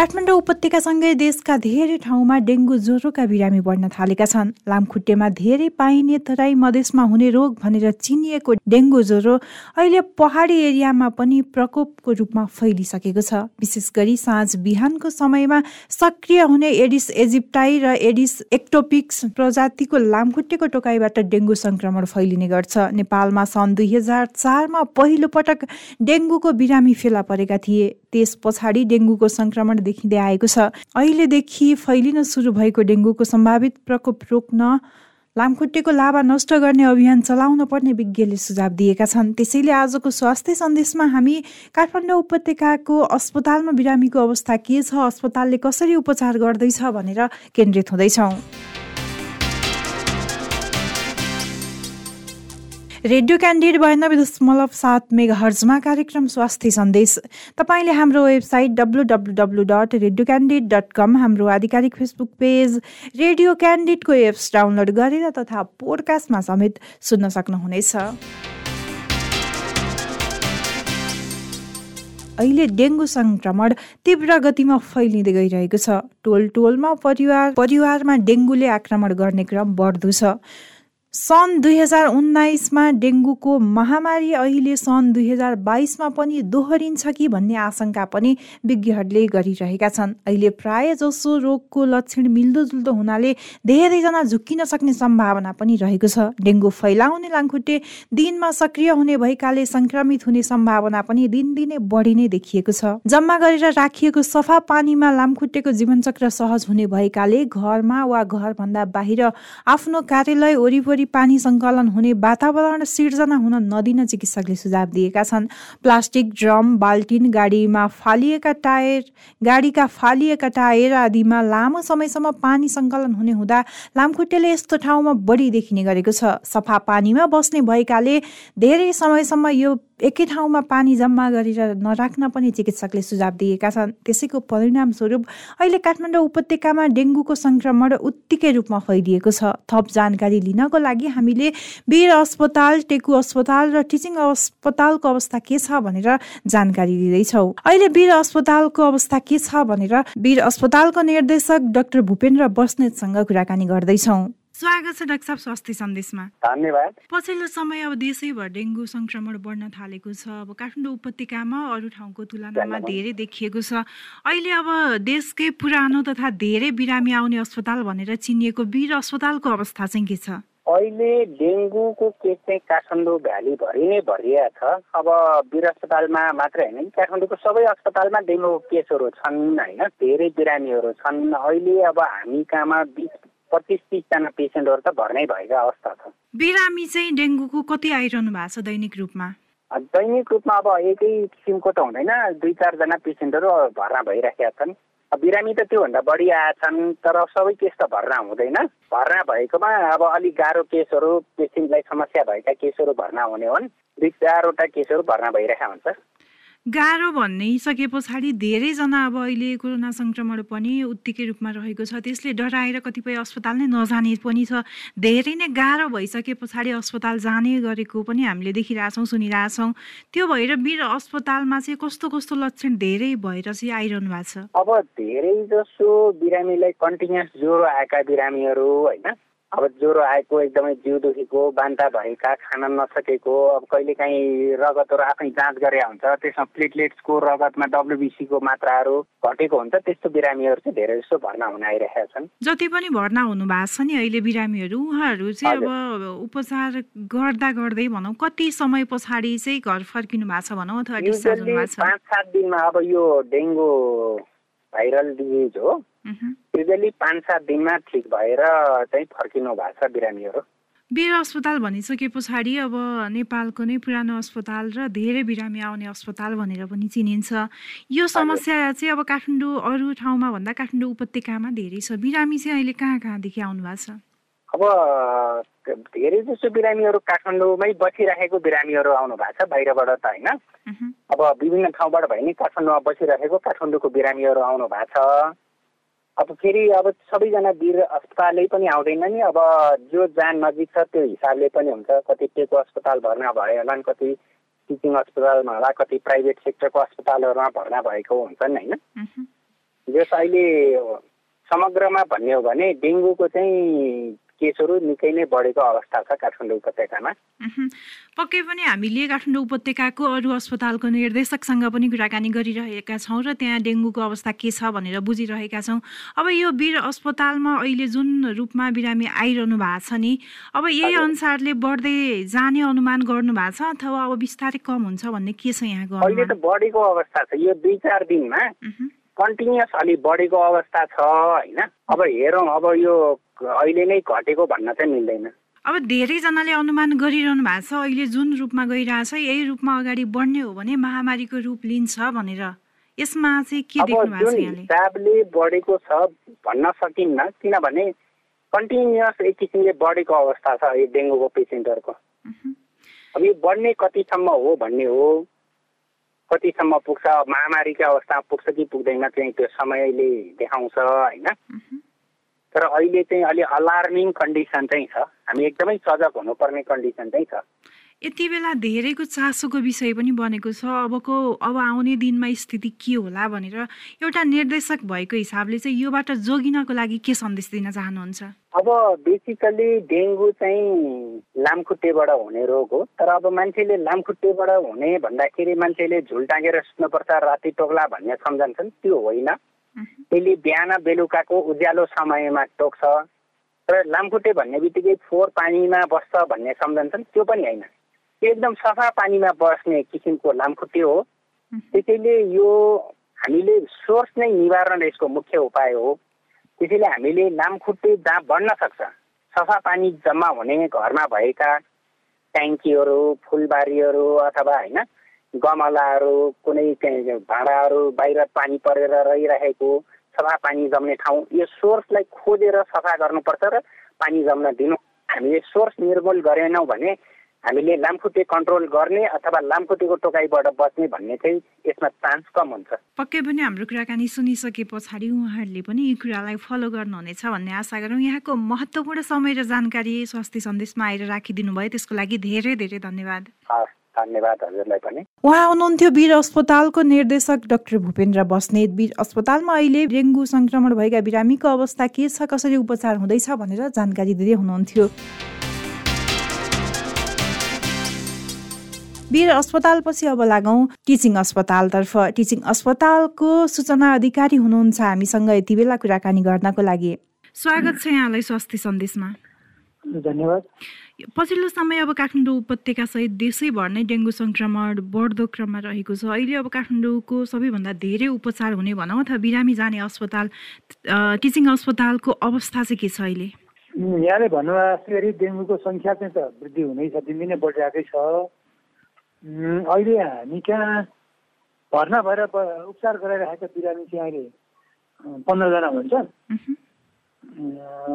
काठमाडौँ उपत्यकासँगै देशका धेरै ठाउँमा डेङ्गु ज्वरोका बिरामी बढ्न थालेका छन्। लामखुट्टेमा धेरै पाइने तराई मधेसमा हुने रोग भनेर चिनिएको डेङ्गु ज्वरो अहिले पहाडी एरियामा पनि प्रकोपको रूपमा फैलिसकेको छ। विशेष गरी साँझ बिहानको समयमा सक्रिय हुने एडिस एजिप्टाई र एडिस एक्टोपिक्स प्रजातिको लामखुट्टेको टोकाइबाट डेङ्गु संक्रमण फैलिने गर्छ। नेपालमा सन् दुई हजार चारमा पहिलो पटक डेङ्गुको बिरामी फेला परेका थिए। त्यस पछाडि डेङ्गुको संक्रमण देखिँदै आएको छ। अहिलेदेखि फैलिन सुरु भएको डेङ्गुको सम्भावित प्रकोप रोक्न लामखुट्टेको लाभा नष्ट गर्ने अभियान चलाउन पर्ने विज्ञले सुझाव दिएका छन्। त्यसैले आजको स्वास्थ्य सन्देशमा हामी काठमाडौँ उपत्यकाको अस्पतालमा बिरामीको अवस्था के छ अस्पतालले कसरी उपचार गर्दैछ भनेर केन्द्रित हुँदैछौँ। रेडियो क्यान्डिड बयानब्बे दशमलव सात मेगा हर्जमा कार्यक्रम स्वास्थ्य सन्देश। तपाईँले हाम्रो website W W W dot Radio Candid dot com हाम्रो आधिकारिक फेसबुक पेज रेडियो क्यान्डिडको एप्स डाउनलोड गरेर तथा पोडकास्टमा समेत सुन्न सक्नुहुनेछ। अहिले डेङ्गु सङ्क्रमण तीव्र गतिमा फैलिँदै गइरहेको छ। टोल टोलमा परिवार परिवारमा डेङ्गुले आक्रमण गर्ने क्रम बढ्दो छ। सन् दुई हजार उन्नाइसमा डेङ्गुको महामारी अहिले सन् दुई हजार बाइसमा पनि दोहोरिन्छ कि भन्ने आशंका पनि विज्ञहरूले गरिरहेका छन्। अहिले प्राय जसो रोगको लक्षण मिल्दोजुल्दो हुनाले धेरैजना झुक्किन सक्ने सम्भावना पनि रहेको छ। डेङ्गु फैलाउने लामखुट्टे दिनमा सक्रिय हुने भएकाले सङ्क्रमित हुने सम्भावना पनि दिनदिनै बढी नै देखिएको छ। जम्मा गरेर राखिएको सफा पानीमा लामखुट्टेको जीवनचक्र सहज हुने भएकाले घरमा वा घरभन्दा बाहिर आफ्नो कार्यालय वरिपरि गरी पानी सङ्कलन हुने वातावरण सिर्जना हुन नदिन चिकित्सकले सुझाव दिएका छन्। प्लास्टिक ड्रम बाल्टिन गाडीमा फालिएका टायर गाडीका फालिएका टायर आदिमा लामो समयसम्म पानी सङ्कलन हुने हुँदा लामखुट्टेले यस्तो ठाउँमा बढी देखिने गरेको छ। सफा पानीमा बस्ने भएकाले धेरै समयसम्म यो एकै ठाउँमा पानी जम्मा गरेर नराख्न पनि चिकित्सकले सुझाव दिएका छन्। त्यसैको परिणामस्वरूप अहिले काठमाडौँ उपत्यकामा डेङ्गुको सङ्क्रमण उत्तिकै रूपमा फैलिएको छ। थप जानकारी लिनको लागि हामीले वीर अस्पताल टेकु अस्पताल र टिचिङ अस्पतालको अवस्था के छ भनेर जानकारी दिँदैछौँ। अहिले वीर अस्पतालको अवस्था के छ भनेर वीर अस्पतालको निर्देशक डाक्टर भूपेन्द्र बस्नेतसँग कुराकानी गर्दैछौँ। स्वागत छ डाक्टर साहब स्वास्थ्य सन्देशमा। धन्यवाद। पछिल्लो समय अब देशैभर डेङ्गु संक्रमण बढ्न थालेको छ। अब काठमाडौँ उपत्यकामा अरू ठाउँको तुलनामा धेरै देखिएको छ। अहिले अब देशकै पुरानो तथा धेरै बिरामी आउने अस्पताल भनेर चिनिएको वीर अस्पतालको अवस्था चाहिँ के छ? अहिले डेङ्गुको केस चाहिँ काठमाडौँ भ्यालीभरि नै भरिया छ। अब वीर अस्पतालमा मात्रै होइन काठमाडौँको सबै अस्पतालमा डेङ्गुको केसहरू छन् होइन धेरै बिरामीहरू छन्। अहिले अब हामी कहाँमा बिस पच्चिस तिसजना पेसेन्टहरू त भर्नै भएको अवस्था छ। बिरामी चाहिँ डेङ्गुको कति आइरहनु भएको छ दैनिक रूपमा? दैनिक रूपमा अब एकै किसिमको त हुँदैन दुई चारजना पेसेन्टहरू भर्ना भइराखेका छन्। बिरामी त त्योभन्दा बढी आएछन् तर सबै केस त भर्ना हुँदैन। भर्ना भएकोमा अब अलिक गाह्रो केसहरू पेसेन्टलाई समस्या भएका केसहरू भर्ना हुने हुन्। दुई चारवटा केसहरू भर्ना भइरहेका हुन्छ। गाह्रो भनिसके पछाडि धेरैजना अब अहिले कोरोना सङ्क्रमण पनि उत्तिकै रूपमा रहेको छ। त्यसले डराएर कतिपय अस्पताल नै नजाने पनि छ। धेरै नै गाह्रो भइसके पछाडि अस्पताल जाने गरेको पनि हामीले देखिरहेछौँ सुनिरहेछौँ। त्यो भएर वीर अस्पतालमा चाहिँ कस्तो कस्तो लक्षण धेरै भएर चाहिँ आइरहनु भएको छ? अब धेरै जसो बिरामीलाई कन्टिन्युस ज्वरो आएका बिरामीहरू होइन अब ज्वरो आएको एकदमै जिउ दुखेको बान्ता भएका खान नसकेको अब कहिलेकाहीँ रगतहरू आफै जाँच गरे हुन्छ त्यसमा प्लेटलेट्सको रगतमा डब्लुबिसीको मात्राहरू घटेको हुन्छ त्यस्तो बिरामीहरू चाहिँ धेरै जस्तो भर्ना हुन आइरहेका छन्। जति पनि भर्ना हुनु भएको छ नि अहिले बिरामीहरू उहाँहरू चाहिँ अब उपचार गर्दा गर्दै भनौँ कति समय पछाडि चाहिँ घर फर्किनु भएको छ भनौँ अथवा पाँच सात दिनमा अब यो डेङ्गु भाइरल डिजिज हो युजली पाँच सात दिनमा ठिक भएर चाहिँ फर्किनु भएको छ बिरामीहरू। वीर अस्पताल भनिसके पछाडि अब नेपालको नै पुरानो अस्पताल र धेरै बिरामी आउने अस्पताल भनेर पनि चिनिन्छ। यो समस्या चाहिँ अब काठमाडौँ अरू ठाउँमा भन्दा काठमाडौँ उपत्यकामा धेरै छ। बिरामी चाहिँ अहिले कहाँ कहाँदेखि आउनु भएको छ? अब धेरै जसो बिरामीहरू काठमाडौँमै बसिरहेको बिरामीहरू आउनु भएको छ बाहिरबाट त होइन। अब विभिन्न ठाउँबाट भयो नि काठमाडौँमा बसिरहेको काठमाडौँको बिरामीहरू आउनु भएको छ। अब फेरि अब सबैजना वीर अस्पतालै पनि आउँदैन नि अब जो जहाँ नजिक छ त्यो हिसाबले पनि हुन्छ। कति टेको अस्पताल भर्ना भयो होला नि कति टिचिङ अस्पतालमा होला कति प्राइभेट सेक्टरको अस्पतालहरूमा भर्ना भएको हुन्छन् होइन। जस अहिले समग्रमा भन्ने हो भने डेङ्गुको चाहिँ केसहरू निकै नै बढेको अवस्था छ काठमाडौँ उपत्यकामा। पक्कै पनि हामीले काठमाडौँ उपत्यकाको अरू अस्पतालको निर्देशकसँग पनि कुराकानी गरिरहेका छौँ र त्यहाँ डेङ्गुको अवस्था के छ भनेर बुझिरहेका छौँ। अब यो वीर अस्पतालमा अहिले जुन रूपमा बिरामी आइरहनु भएको छ नि अब यही अनुसारले बढ्दै जाने अनुमान गर्नु भएको छ अथवा अब बिस्तारै कम हुन्छ भन्ने के छ यहाँको अहिले त बढेको अवस्था छ। यो दुई चार दिनमा कन्टिन्युस अलि बढेको अवस्था छ होइन? अब हेरौँ अब यो अहिले नै घटेको भन्न चाहिँ मिल्दैन। अब धेरैजनाले अनुमान गरिरहनु भएको छ अहिले जुन रूपमा गइरहेछ यही रूपमा अगाडि बढ्ने हो भने महामारीको रूप लिन्छ भनेर। यसमा चाहिँ के देख्नु भएको छ हिसाबले बढेको छ भन्न सकिन्न किनभने कन्टिन्युस एक किसिमले बढेको अवस्था छ यो डेङ्गुको पेसेन्टहरूको। अब यो बढ्ने कतिसम्म हो भन्ने हो कतिसम्म पुग्छ महामारीको अवस्थामा पुग्छ कि पुग्दैन चाहिँ त्यो समयले देखाउँछ होइन? तर अहिले चाहिँ अलि अलार्मिङ कन्डिसन चाहिँ छ। हामी एकदमै सजग हुनुपर्ने कन्डिसन चाहिँ छ। यति बेला धेरैको चासोको विषय पनि बनेको छ। अबको अब आउने दिनमा स्थिति के होला भनेर एउटा निर्देशक भएको हिसाबले चाहिँ योबाट जोगिनको लागि के सन्देश दिन चाहनुहुन्छ? अब बेसिकली डेङ्गु चाहिँ लामखुट्टेबाट हुने रोग हो। तर अब मान्छेले लामखुट्टेबाट हुने भन्दाखेरि मान्छेले झुल टाँगेर सुत्नुपर्छ राति टोक्ला भन्ने सम्झन्छन्। त्यो होइन। त्यसले बिहान बेलुकाको उज्यालो समयमा टोक्छ। र लामखुट्टे भन्ने बित्तिकै फोहोर पानीमा बस्छ भन्ने सम्झन्छन्। त्यो पनि होइन। एकदम सफा पानीमा बस्ने किसिमको लामखुट्टे हो। त्यसैले यो हामीले सोर्स नै निवारण यसको मुख्य उपाय हो। त्यसैले हामीले लामखुट्टे जहाँ बढ्न सक्छ सफा पानी जम्मा हुने घरमा भएका ट्याङ्कीहरू फुलबारीहरू अथवा होइन गमलाहरू कुनै भाँडाहरू बाहिर पानी परेर रहिरहेको सफा पानी जम्ने ठाउँ यो सोर्सलाई खोजेर सफा गर्नुपर्छ र पानी जम्न दिनु। हामीले सोर्स निर्मूल गरेनौँ भने हामीले लामखुट्टे कन्ट्रोल गर्ने अथवा लामखुट्टेको टोकाइबाट बच्ने भन्ने चाहिँ यसमा चान्स कम हुन्छ। पक्कै पनि हाम्रो कुराकानी सुनिसके पछाडि उहाँहरूले पनि यी कुरालाई फलो गर्नुहुनेछ भन्ने आशा गरौँ। यहाँको महत्त्वपूर्ण समय र जानकारी स्वास्थ्य सन्देशमा आएर राखिदिनु भयो। त्यसको लागि धेरै धेरै धन्यवाद। धन्यवाद हजुरलाई पनि। उहाँ हुनुहुन्थ्यो वीर अस्पतालको निर्देशक डाक्टर भूपेन्द्र बस्नेत। वीर अस्पतालमा अहिले डेङ्गु संक्रमण भएका बिरामीको अवस्था के छ कसरी उपचार हुँदैछ भनेर जानकारी दिँदै हुनुहुन्थ्यो। वीर अस्पतालपछि अब लागौँ। टिचिङ अस्पतालतर्फ। टिचिङ अस्पतालको सूचना अधिकारी हुनुहुन्छ हामीसँग यति बेला कुराकानी गर्नको लागि। स्वागत छ यहाँलाई स्वास्थ्य सन्देशमा। धन्यवाद। पछिल्लो समय अब काठमाडौँ उपत्यका सहित देशैभर नै डेङ्गु सङ्क्रमण बढ्दो क्रममा रहेको छ। अहिले अब काठमाडौँको सबैभन्दा धेरै उपचार हुने भनौँ अथवा बिरामी जाने अस्पताल टिचिङ अस्पतालको अवस्था चाहिँ के छ अहिले? यहाँले भन्नुभएको डेङ्गुको सङ्ख्या चाहिँ त वृद्धि हुँदै छ दिनदिनै बढिरहेकै छ। अहिले हामी कहाँ भर्ना भएर उपचार गराइरहेका बिरामी चाहिँ अहिले पन्ध्रजना हुन्छ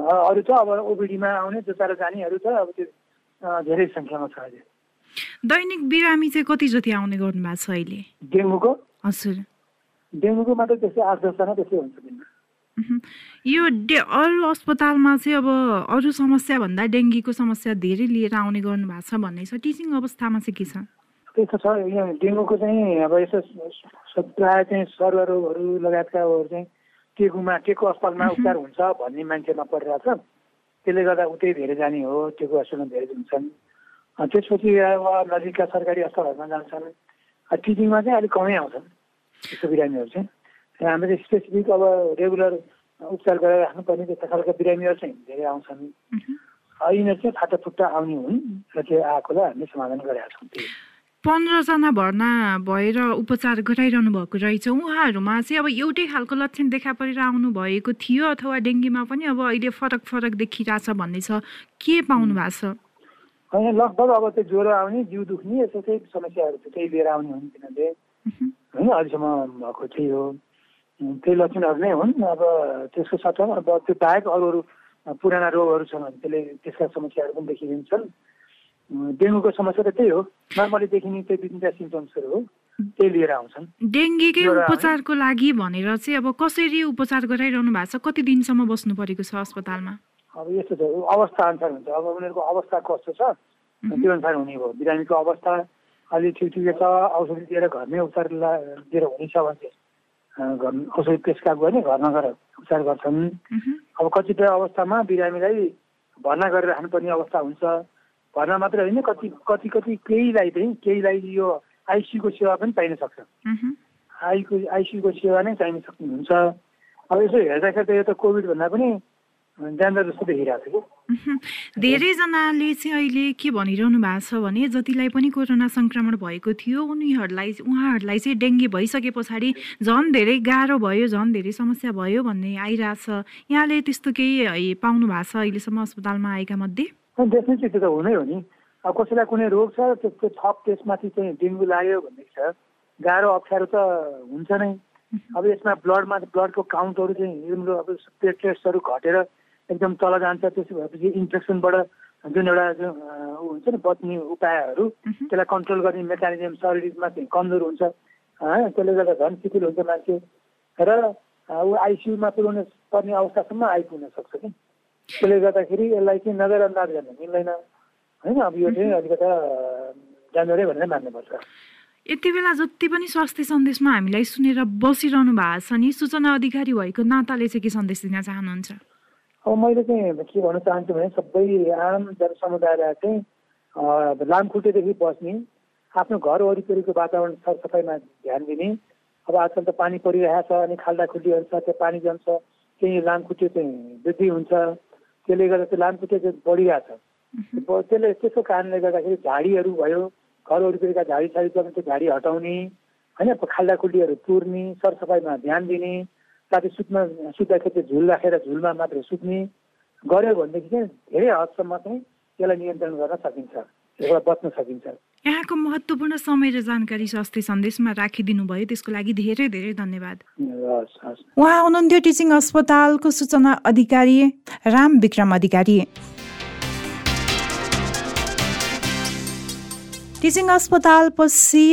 अरू छ अब ओपिडीमा आउने जोताएर जानेहरू छ अब त्यो धेरै सङ्ख्यामा छ अहिले। दैनिक बिरामी चाहिँ कति जति आउने गर्नु भएको छ अहिले? डेङ्गुको? हजुर। डेङ्गुको मात्रै त्यस्तै आठ दसजना त्यस्तै हुन्छ दिनमा। यो डे अरू अस्पतालमा चाहिँ अब अरू समस्या भन्दा डेङ्गीको समस्या धेरै लिएर आउने गर्नु भएको छ भन्ने छ। टिचिङ अवस्थामा चाहिँ के छ? त्यस्तो छ यहाँ डेङ्गुको चाहिँ अब यसो प्रायः चाहिँ सर्वरोगहरू लगायतकाहरू चाहिँ टेकुमा टेकु अस्पतालमा उपचार हुन्छ भन्ने मान्छेमा परिरहेको छ त्यसले गर्दा उतै धेरै जाने हो टेकु अस्पतालमा धेरै हुन्छन् त्यसपछि अब नजिकका सरकारी अस्पतालहरूमा जान्छन्। टिचिङमा चाहिँ अलिक कमै आउँछन् त्यस्तो बिरामीहरू चाहिँ। चाहिँ स्पेसिफिक अब रेगुलर उपचार गरेर राख्नुपर्ने त्यस्ता खालका बिरामीहरू चाहिँ धेरै आउँछन्। यिनीहरू चाहिँ फाटाफुट्टा आउने हुन् र त्यो आएकोलाई हामीले समाधान गरेका छौँ त्यही पन्ध्रजना भर्ना भएर उपचार गराइरहनु भएको रहेछ। उहाँहरूमा चाहिँ अब एउटै खालको लक्षण देखा परेर आउनु भएको थियो अथवा डेङ्गीमा पनि अब अहिले फरक फरक देखिरहेछ भन्ने छ। के पाउनु भएको छ? होइन लगभग अब त्यो ज्वरो आउने जिउ दुख्ने यस्तो चाहिँ समस्याहरू चाहिँ त्यही लिएर आउने हुन् किनभने। होइन अहिलेसम्म भएको त्यही हो। त्यही लक्षणहरू नै हुन्। अब त्यसको साथमा अब त्यो बाहेक अरू अरू पुराना रोगहरू छन् भने त्यसले त्यसका समस्याहरू पनि देखिदिन्छन् डेङ्गुको समस्या त त्यही हो नर्मली देखिने त्यो दुई तिनवटा सिम्टम्सहरू हो त्यही लिएर आउँछन् डेङ्गीकै उपचारको लागि भनेर चाहिँ अब कसरी उपचार गराइरहनु भएको छ कति दिनसम्म बस्नु परेको छ अस्पतालमा अब यस्तो छ अवस्था अनुसार हुन्छ अब उनीहरूको अवस्था कस्तो छ त्यो अनुसार हुने भयो बिरामीको अवस्था अलि ठिक ठिकै छ औषधि दिएर घरमै उपचार दिएर हुनेछ भने चाहिँ घर औषधि गयो भने घरमा गएर उपचार गर्छन् अब कतिपय अवस्थामा बिरामीलाई भर्ना गरेर राख्नुपर्ने अवस्था हुन्छ भर्ना मात्रै होइन कति कति कति केहीलाई चाहिँ केहीलाई यो आइसियुको सेवा पनि पाइन सक्छ। आइको आइसियुको सेवा नै चाहिन सक्नुहुन्छ। अब यसो हेर्दाखेरि त यो त कोभिडभन्दा पनि जान्छ जस्तो देखिरहेको छ कि। धेरैजनाले चाहिँ अहिले के भनिरहनु भएको छ भने जतिलाई पनि कोरोना सङ्क्रमण भएको थियो उनीहरूलाई उहाँहरूलाई चाहिँ डेङ्गी भइसके पछाडि झन् धेरै गाह्रो भयो झन् धेरै समस्या भयो भन्ने आइरहेछ। यहाँले त्यस्तो केही पाउनु भएको छ अहिलेसम्म अस्पतालमा आएका मध्ये? डेफिनेटली त्यो त हुनै हो नि। अब कसैलाई कुनै रोग छ त्यसको थप त्यसमाथि चाहिँ डेङ्गु लाग्यो भन्ने छ। गाह्रो अप्ठ्यारो त हुन्छ नै। अब यसमा ब्लडमा ब्लडको काउन्टहरू चाहिँ अब प्लेटलेट्सहरू घटेर एकदम तल जान्छ त्यसो भएपछि इन्फेक्सनबाट जुन एउटा जुन हुन्छ नि बच्ने उपायहरू त्यसलाई कन्ट्रोल गर्ने मेकानिजम शरीरमा चाहिँ कमजोर हुन्छ। त्यसले गर्दा झन् शिथिल हुन्छ मान्छे। र ऊ आइसियुमा पुऱ्याउनु पर्ने अवस्थासम्म आइपुग्न सक्छ कि? त्यसले गर्दाखेरि यसलाई चाहिँ नजरअन्दाज गर्न मिल्दैन। होइन अब यो चाहिँ अलिकता जानुरै भनेर मान्नुपर्छ। यति बेला जति पनि स्वास्थ्य सन्देशमा हामीलाई सुनेर बसिरहनु भएको छ नि सूचना अधिकारी भएको नाताले चाहिँ के सन्देश दिन चाहनुहुन्छ? अब मैले चाहिँ के भन्न चाहन्छु भने सबै आम जनसमुदायलाई चाहिँ लामखुट्टेदेखि बस्ने आफ्नो घर वरिपरिको वातावरण सरसफाइमा ध्यान दिने अब आजकल त पानी परिरहेको छ अनि खाल्डा खुल्डीहरू छ त्यो पानी जम्छ त्यही लामखुट्टे चाहिँ वृद्धि हुन्छ। त्यसले गर्दा त्यो लामखुट्टे चाहिँ बढिरहेको छ त्यसले त्यसको कारणले गर्दाखेरि झाडीहरू भयो घर वरिपरिका झाडी छाडी छ त्यो झाडी हटाउने होइन खाल्डा खुल्डीहरू पुर्ने सरसफाइमा ध्यान दिने साथै सुत्न सुत्दाखेरि चाहिँ झुल राखेर झुलमा मात्र सुत्ने गऱ्यो भनेदेखि चाहिँ धेरै हदसम्म चाहिँ त्यसलाई नियन्त्रण गर्न सकिन्छ। त्यसबाट बच्न सकिन्छ। यहाँको महत्त्वपूर्ण समय र जानकारी स्वास्थ्य सन्देशमा राखिदिनु भयो त्यसको लागि धेरै धेरै धन्यवाद। उहाँ हुनुहुन्थ्यो टिचिङ अस्पतालको सूचना अधिकारी राम विक्रम अधिकारी। टिचिङ अस्पताल पछि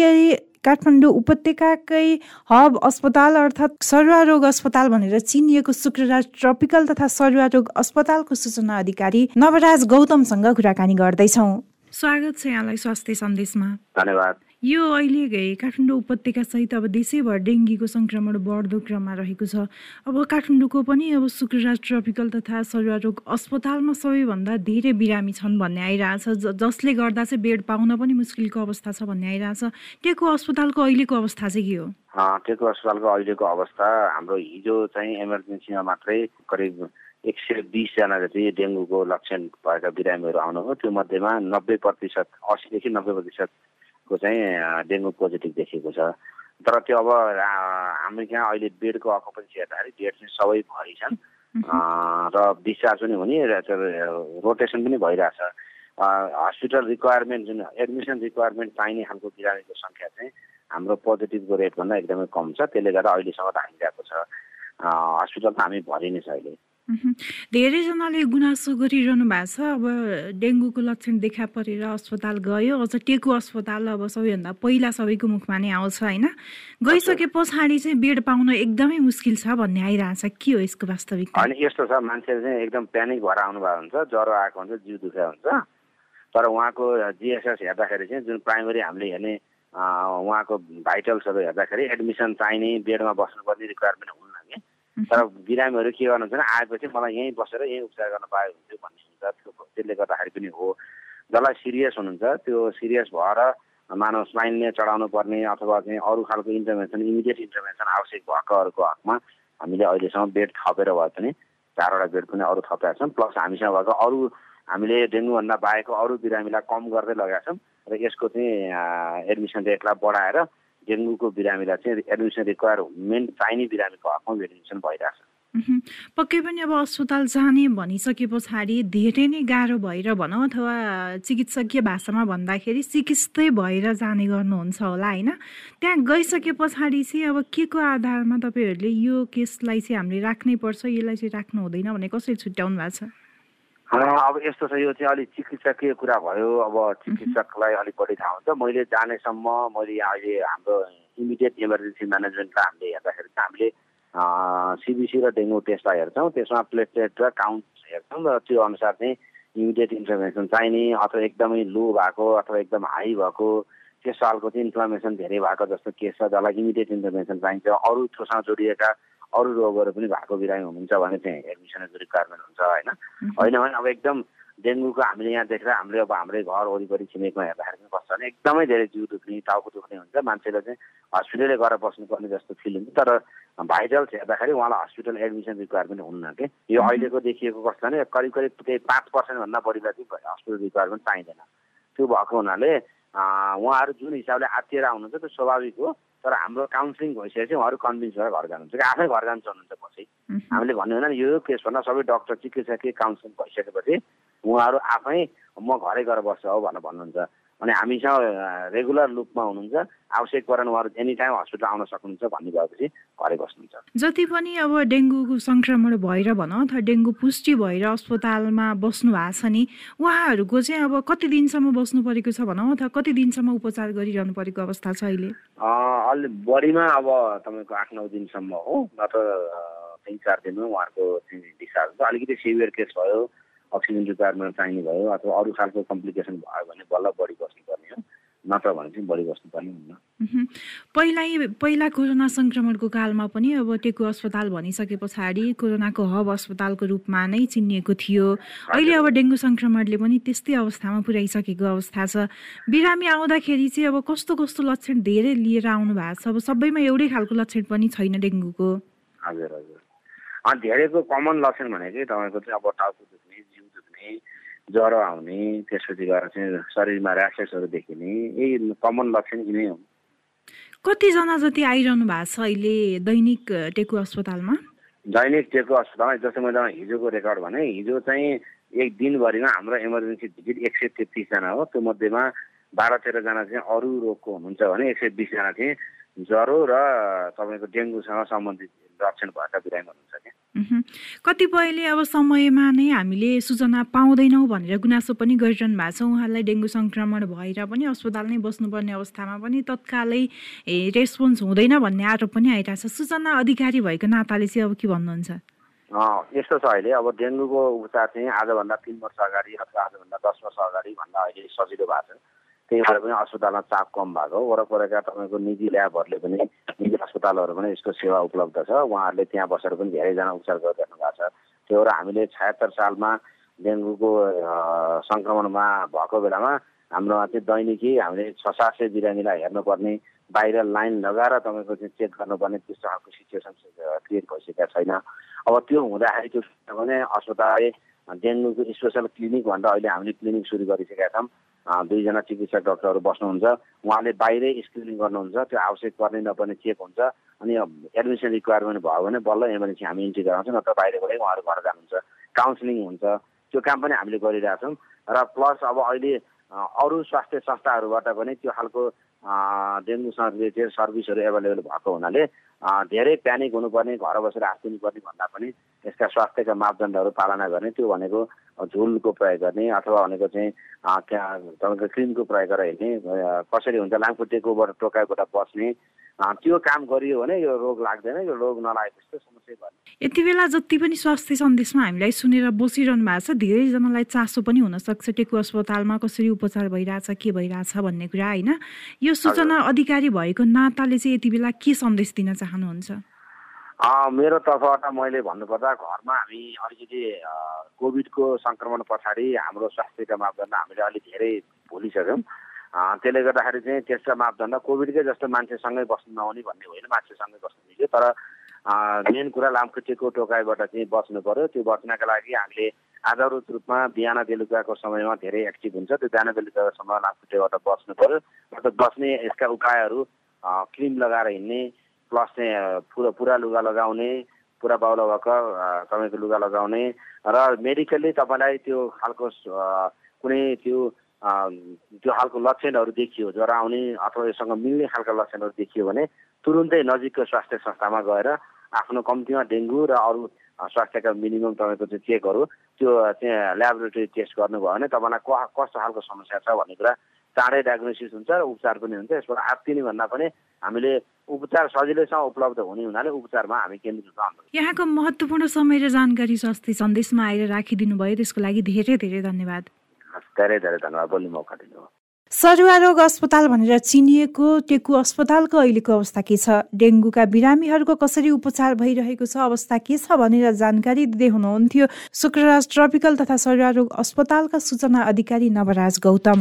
काठमाडौँ उपत्यकाकै हब अस्पताल अर्थात् सरुवा रोग अस्पताल भनेर चिनिएको शुक्रराज ट्रपिकल तथा सरुवा रोग अस्पतालको सूचना अधिकारी नवराज गौतमसँग कुराकानी गर्दैछौँ। स्वागत छ यहाँलाई स्वास्थ्य सन्देशमा। धन्यवाद। यो अहिले काठमाडौँ उपत्यका सहित अब देशैभर डेङ्गीको सङ्क्रमण बढ्दो क्रममा रहेको छ। अब काठमाडौँको पनि अब शुक्रराज ट्रपिकल तथा सरुवा रोग अस्पतालमा सबैभन्दा धेरै बिरामी छन् भन्ने आइरहेछ। जसले गर्दा चाहिँ बेड पाउन पनि मुस्किलको अवस्था छ भन्ने आइरहेछ। टेको अस्पतालको अहिलेको अवस्था चाहिँ के हो? टेको अस्पतालको अहिलेको अवस्था हाम्रो हिजो चाहिँ इमर्जेन्सीमा मात्रै करिब एक सय बिसजना जति डेङ्गुको लक्षण भएका बिरामीहरू आउनुभयो। त्यो मध्येमा नब्बे प्रतिशत असीदेखि नब्बे प्रतिशतको चाहिँ डेङ्गु पोजिटिभ देखिएको छ। तर त्यो अब हाम्रो यहाँ अहिले बेडको अकुपेन्सी हेर्दाखेरि बेड चाहिँ सबै भरि छन्। र डिस्चार्ज पनि हुने रोटेसन पनि भइरहेछ। हस्पिटल रिक्वायरमेन्ट जुन एडमिसन रिक्वायरमेन्ट चाहिने खालको बिरामीको सङ्ख्या चाहिँ हाम्रो पोजिटिभको रेटभन्दा एकदमै कम छ। त्यसले गर्दा अहिलेसम्म राखिरहेको छ। हस्पिटल त हामी भरि नै छ अहिले। धेरैजनाले गुनासो गरिरहनु भएको छ। अब डेङ्गुको लक्षण देखा परेर अस्पताल गयो। अझ टेकु अस्पताल अब सबैभन्दा पहिला सबैको मुखमा नै आउँछ होइन? गइसके पछाडि चाहिँ बेड पाउन एकदमै मुस्किल छ भन्ने आइरहेछ। के हो यसको वास्तविक होइन यस्तो छ मान्छेले चाहिँ एकदम प्यानिक भएर आउनुभएको हुन्छ। ज्वरो आएको हुन्छ जिउ दुखेको हुन्छ। तर उहाँको जिएसएस हेर्दाखेरि चाहिँ जुन प्राइमरी हामीले हेर्ने उहाँको भाइटल्सहरू हेर्दाखेरि एडमिसन चाहिने बेडमा बस्नुपर्ने रिक्वायरमेन्ट तर बिरामीहरू के गर्नुहुन्छ भने आएपछि मलाई यहीँ बसेर यहीँ उपचार गर्न पाए हुन्थ्यो भन्ने हुन्छ त्यो त्यसले गर्दाखेरि पनि हो। जसलाई सिरियस हुनुहुन्छ त्यो सिरियस भएर मानव स्माइनले चढाउनु पर्ने अथवा चाहिँ अरू खालको इन्टरभेन्सन इमिडिएट इन्टरभेन्सन आवश्यक भएकोहरूको हकमा हामीले अहिलेसम्म बेड थपेर भए पनि चारवटा बेड पनि अरू थपेका छौँ प्लस हामीसँग भएको अरू हामीले डेङ्गुभन्दा बाहेकको अरू बिरामीलाई कम गर्दै लगाएका छौँ र यसको चाहिँ एडमिसन रेटलाई बढाएर डेङ्गुको बिरामीलाई चाहिँ एडमिसन रिक्वायरमेन्ट चाहिने बिरामीको हकमा एडमिसन भइरहेछ। पक्कै पनि अब अस्पताल जाने भनिसके पछाडि धेरै नै गाह्रो भएर भनौँ अथवा चिकित्सकीय भाषामा भन्दाखेरि चिकित्सै भएर जाने गर्नुहुन्छ होला होइन? त्यहाँ गइसके पछाडि चाहिँ अब के को आधारमा तपाईँहरूले यो केसलाई चाहिँ हामीले राख्नै पर्छ यसलाई चाहिँ राख्नु हुँदैन भने कसरी छुट्याउनु भएको छ? अब यस्तो छ यो चाहिँ अलिक चिकित्सकीय कुरा भयो। अब चिकित्सकलाई अलिक बढी थाहा हुन्छ। मैले जानेसम्म मैले अहिले हाम्रो इमिडिएट इमर्जेन्सी म्यानेजमेन्टलाई हामीले हेर्दाखेरि चाहिँ हामीले सिबिसी र डेङ्गु टेस्टलाई हेर्छौँ। त्यसमा प्लेटलेट र काउन्ट हेर्छौँ र त्यो अनुसार चाहिँ इमिडिएट इन्टरभेन्सन चाहिने अथवा एकदमै लो भएको अथवा एकदम हाई भएको त्यस खालको चाहिँ इन्फ्लामेसन धेरै भएको जस्तो केस छ जसलाई इमिडिएट इन्टरभेन्सन चाहिन्छ। अरू थ्रोसँग जोडिएका अरू रोगहरू पनि भएको बिरामी हुनुहुन्छ भने चाहिँ एडमिसनको रिक्वायरमेन्ट हुन्छ होइन? होइन भने अब एकदम डेङ्गुको हामीले यहाँ देखेर हामीले अब हाम्रै घर वरिपरि छिमेकमा हेर्दाखेरि पनि कस्तो भने एकदमै धेरै जिउ दुख्ने टाउको दुख्ने हुन्छ। मान्छेले चाहिँ हस्पिटलै गएर बस्नुपर्ने जस्तो फिल हुन्छ। तर भाइटल्स हेर्दाखेरि उहाँलाई हस्पिटल एडमिसन रिक्वायरमेन्ट हुन्न कि? यो अहिलेको देखिएको कस्तो भने करिब करिब त्यही पाँच पर्सेन्टभन्दा बढीलाई चाहिँ हस्पिटल रिक्वायरमेन्ट चाहिँदैन। त्यो भएको हुनाले उहाँहरू जुन हिसाबले आत्तिएर आउनुहुन्छ त्यो स्वाभाविक हो। तर हाम्रो काउन्सिलिङ भइसकेपछि उहाँहरू कन्भिन्स भएर घर जानुहुन्छ। कि आफै घर जानु चाहनुहुन्छ पछि हामीले भन्यो भने यो केसभन्दा सबै डक्टर चिकित्सकीय काउन्सिलिङ भइसकेपछि उहाँहरू आफै म घरै गएर बस्छु हौ भनेर भन्नुहुन्छ। अनि हामीसँग रेगुलर लुपमा हुनुहुन्छ। आवश्यक परेन उहाँहरू एनी टाइम हस्पिटल आउन सक्नुहुन्छ भन्ने भएपछि घरै बस्नुहुन्छ। जति पनि अब डेङ्गुको सङ्क्रमण भएर भनौँ अथवा डेङ्गु पुष्टि भएर अस्पतालमा बस्नु भएको छ नि उहाँहरूको चाहिँ अब कति दिनसम्म बस्नु परेको छ भनौँ अथवा कति दिनसम्म उपचार गरिरहनु परेको अवस्था छ अहिले? अलि बढीमा अब तपाईँको आठ नौ दिनसम्म हो नत्र तिन चार दिनमा उहाँहरूको डिस्चार्ज अलिकति सिभियर केस भयो। अक्सिजन रिक्वायरमेन्ट चाहिने भयो अथवा अरू खालको कम्प्लिकेसन भयो भने बल्ल बढी बस्नुपर्ने हो। नत्र भने चाहिँ बढी बस्नुपर्ने हुन्न। पहिला पहिला कोरोना सङ्क्रमणको कालमा पनि अब टेकु अस्पताल भनिसके पछाडि कोरोनाको हब अस्पतालको रूपमा नै चिनिएको थियो। अहिले अब डेङ्गु सङ्क्रमणले पनि त्यस्तै अवस्थामा पुर्याइसकेको अवस्था छ। बिरामी आउँदाखेरि चाहिँ अब कस्तो कस्तो लक्षण धेरै लिएर आउनु भएको छ? अब सबैमा एउटै खालको लक्षण पनि छैन डेङ्गुको। हजुर हजुर। धेरैको कमन लक्षण भनेकै तपाईँको चाहिँ अब टाउको ज्वरो आउने त्यसपछि गएर चाहिँ शरीरमा ऱ्यासेसहरू देखिने यही कमन लक्षण यिनै हो। कतिजना जति आइरहनु भएको छ अहिले दैनिक टेकु अस्पतालमा? दैनिक टेकु अस्पतालमा जस्तो मैले हिजोको रेकर्ड भने हिजो चाहिँ एक दिनभरिमा हाम्रो इमर्जेन्सी भिजिट एक सय तेत्तिसजना हो त्यो मध्येमा बाह्र तेह्रजना चाहिँ अरू रोगको हुनुहुन्छ भने एक सय बिसजना चाहिँ ज्वरो र तपाईँको डेङ्गुसँग सम्बन्धित लक्षण भएका बिरामी हुनुहुन्छ क्या। कतिपयले अब समयमा नै हामीले सूचना पाउँदैनौँ भनेर गुनासो पनि गरिरहनु भएको छ। उहाँलाई डेङ्गु सङ्क्रमण भएर पनि अस्पताल नै बस्नुपर्ने अवस्थामा पनि तत्कालै रेस्पोन्स हुँदैन भन्ने आरोप पनि आइरहेको छ। सूचना अधिकारी भएको नाताले चाहिँ अब के भन्नुहुन्छ? यस्तो छ अहिले। अब डेङ्गुको उपचार चाहिँ आजभन्दा तिन वर्ष अगाडि अथवा आजभन्दा दस वर्ष अगाडि भन्दा अहिले सजिलो भएको छ। त्यही भएर पनि अस्पतालमा चाप कम भएको वरपरका तपाईँको निजी ल्याबहरूले पनि निजी अस्पतालहरू पनि यसको सेवा उपलब्ध छ। उहाँहरूले त्यहाँ बसेर पनि धेरैजना उपचार गरिरहनु भएको छ। त्यो भएर हामीले छयत्तर सालमा डेङ्गुको सङ्क्रमणमा भएको बेलामा हाम्रोमा चाहिँ दैनिकी हामीले छ सात सय बिरामीलाई हेर्नुपर्ने बाहिर लाइन लगाएर तपाईँको चाहिँ चेक गर्नुपर्ने त्यस्तो खालको सिचुएसन क्रिएट भइसकेका छैन। अब त्यो हुँदाखेरि त्यो भने अस्पतालले डेङ्गुको स्पेसल क्लिनिक भनेर अहिले हामीले क्लिनिक सुरु गरिसकेका छौँ। दुईजना चिकित्सक डक्टरहरू बस्नुहुन्छ। उहाँले बाहिरै स्क्रिनिङ गर्नुहुन्छ। त्यो आवश्यक पर्ने नपर्ने चेक हुन्छ। अनि एडमिसन रिक्वायरमेन्ट भयो भने बल्ल इमर्जेन्सी हामी इन्ट्री गराउँछौँ नत्र बाहिरबाटै उहाँहरू घर जानुहुन्छ। काउन्सिलिङ हुन्छ। त्यो काम पनि हामीले गरिरहेछौँ र प्लस अब अहिले अरू स्वास्थ्य संस्थाहरूबाट पनि त्यो खालको डेङ्गुसँग रिलेटेड सर्भिसहरू एभाइलेबल भएको हुनाले धेरै प्यानिक हुनुपर्ने घर बसेर हात भन्दा पनि यसका स्वास्थ्यका मापदण्डहरू पालना गर्ने त्यो भनेको झुलको प्रयोग गर्ने अथवा भनेको चाहिँ तपाईँको क्रिमको प्रयोग गरेर हिँड्ने कसरी हुन्छ लामखुट्टेकोबाट टोकाइबाट बस्ने त्यो काम गरियो भने यो रोग लाग्दैन यो रोग नलागेपछि समस्या गर्ने यति बेला जति पनि स्वास्थ्य सन्देशमा हामीलाई सुनेर बसिरहनु भएको छ धेरैजनालाई चासो पनि हुनसक्छ टेकु अस्पतालमा कसरी उपचार भइरहेछ के भइरहेछ भन्ने कुरा होइन? यो सूचना अधिकारी भएको नाताले चाहिँ यति बेला के सन्देश दिन चाहनुहुन्छ? मेरो तर्फबाट मैले भन्नुपर्दा घरमा हामी अलिकति कोभिडको सङ्क्रमण पछाडि हाम्रो स्वास्थ्यका मापदण्ड हामीले अलिक धेरै भुलिसक्यौँ। त्यसले गर्दाखेरि चाहिँ त्यसका मापदण्ड कोभिडकै जस्तो मान्छेसँगै बस्नु नहुने भन्ने होइन मान्छेसँगै बस्नु मिल्यो। तर मेन कुरा लामखुट्टेको टोकाइबाट चाहिँ बच्नु पऱ्यो त्यो बच्नका लागि हामीले आधारभूत रूपमा बिहान बेलुकाको समयमा धेरै एक्टिभ हुन्छ। त्यो बिहान बेलुकाको समयमा लामखुट्टेबाट बस्नु पऱ्यो मतलब बस्ने यसका उपायहरू क्रिम लगाएर हिँड्ने प्लस चाहिँ पुरा पुरा लुगा लगाउने पुरा बाहुला भएको तपाईँको लुगा लगाउने। र मेडिकल्ली तपाईँलाई त्यो खालको कुनै त्यो त्यो खालको लक्षणहरू देखियो ज्वरो आउने अथवा योसँग मिल्ने खालका लक्षणहरू देखियो भने तुरुन्तै नजिकको स्वास्थ्य संस्थामा गएर आफ्नो कम्तीमा डेङ्गु र अरू स्वास्थ्यका मिनिमम तपाईँको त्यो चेकहरू त्यो त्यहाँ ल्याबोरेटरी टेस्ट गर्नुभयो भने तपाईँलाई कस्तो खालको समस्या छ भन्ने कुरा चाँडै डायग्नोसिस हुन्छ र उपचार पनि हुन्छ। यसबाट आत्तिने भन्दा पनि हामीले उपचार सजिलैसँग उपलब्ध हुने हुनाले उपचारमा हामी केन्द्रित हुन्छ यहाँको महत्त्वपूर्ण समय र जानकारी स्वास्थ्य सन्देशमा आएर राखिदिनु भयो। त्यसको लागि धेरै धेरै धन्यवाद। धेरै धेरै धन्यवाद। बोल्ने मौका दिनुभयो सरुवा रोग अस्पताल भनेर चिनिएको टेकु अस्पतालको अहिलेको अवस्था के छ? डेङ्गुका बिरामीहरूको कसरी उपचार भइरहेको छ? अवस्था के छ भनेर जानकारी दिँदै हुनुहुन्थ्यो। शुक्रराज ट्रपिकल तथा सरुवा रोग अस्पतालका सूचना अधिकारी नवराज गौतम।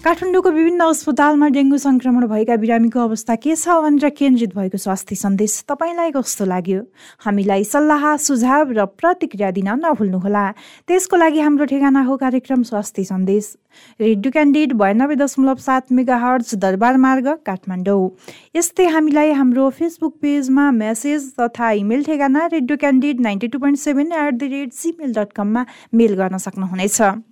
काठमाडौँको विभिन्न अस्पतालमा डेङ्गु सङ्क्रमण भएका बिरामीको अवस्था के छ भनेर केन्द्रित भएको स्वास्थ्य सन्देश तपाईँलाई कस्तो लाग्यो? हामीलाई सल्लाह सुझाव र प्रतिक्रिया दिन नभुल्नुहोला। त्यसको लागि हाम्रो ठेगाना हो कार्यक्रम स्वास्थ्य सन्देश। रेडियो क्यान्डिडेट बयानब्बे दशमलव सात मेगा हर्च दरबार मार्ग काठमाडौँ। यस्तै हामीलाई हाम्रो फेसबुक पेजमा मेसेज तथा इमेल ठेगाना Radio Candidate ninety two point seven at the rate Gmail dot कममा मेल गर्न सक्नुहुनेछ।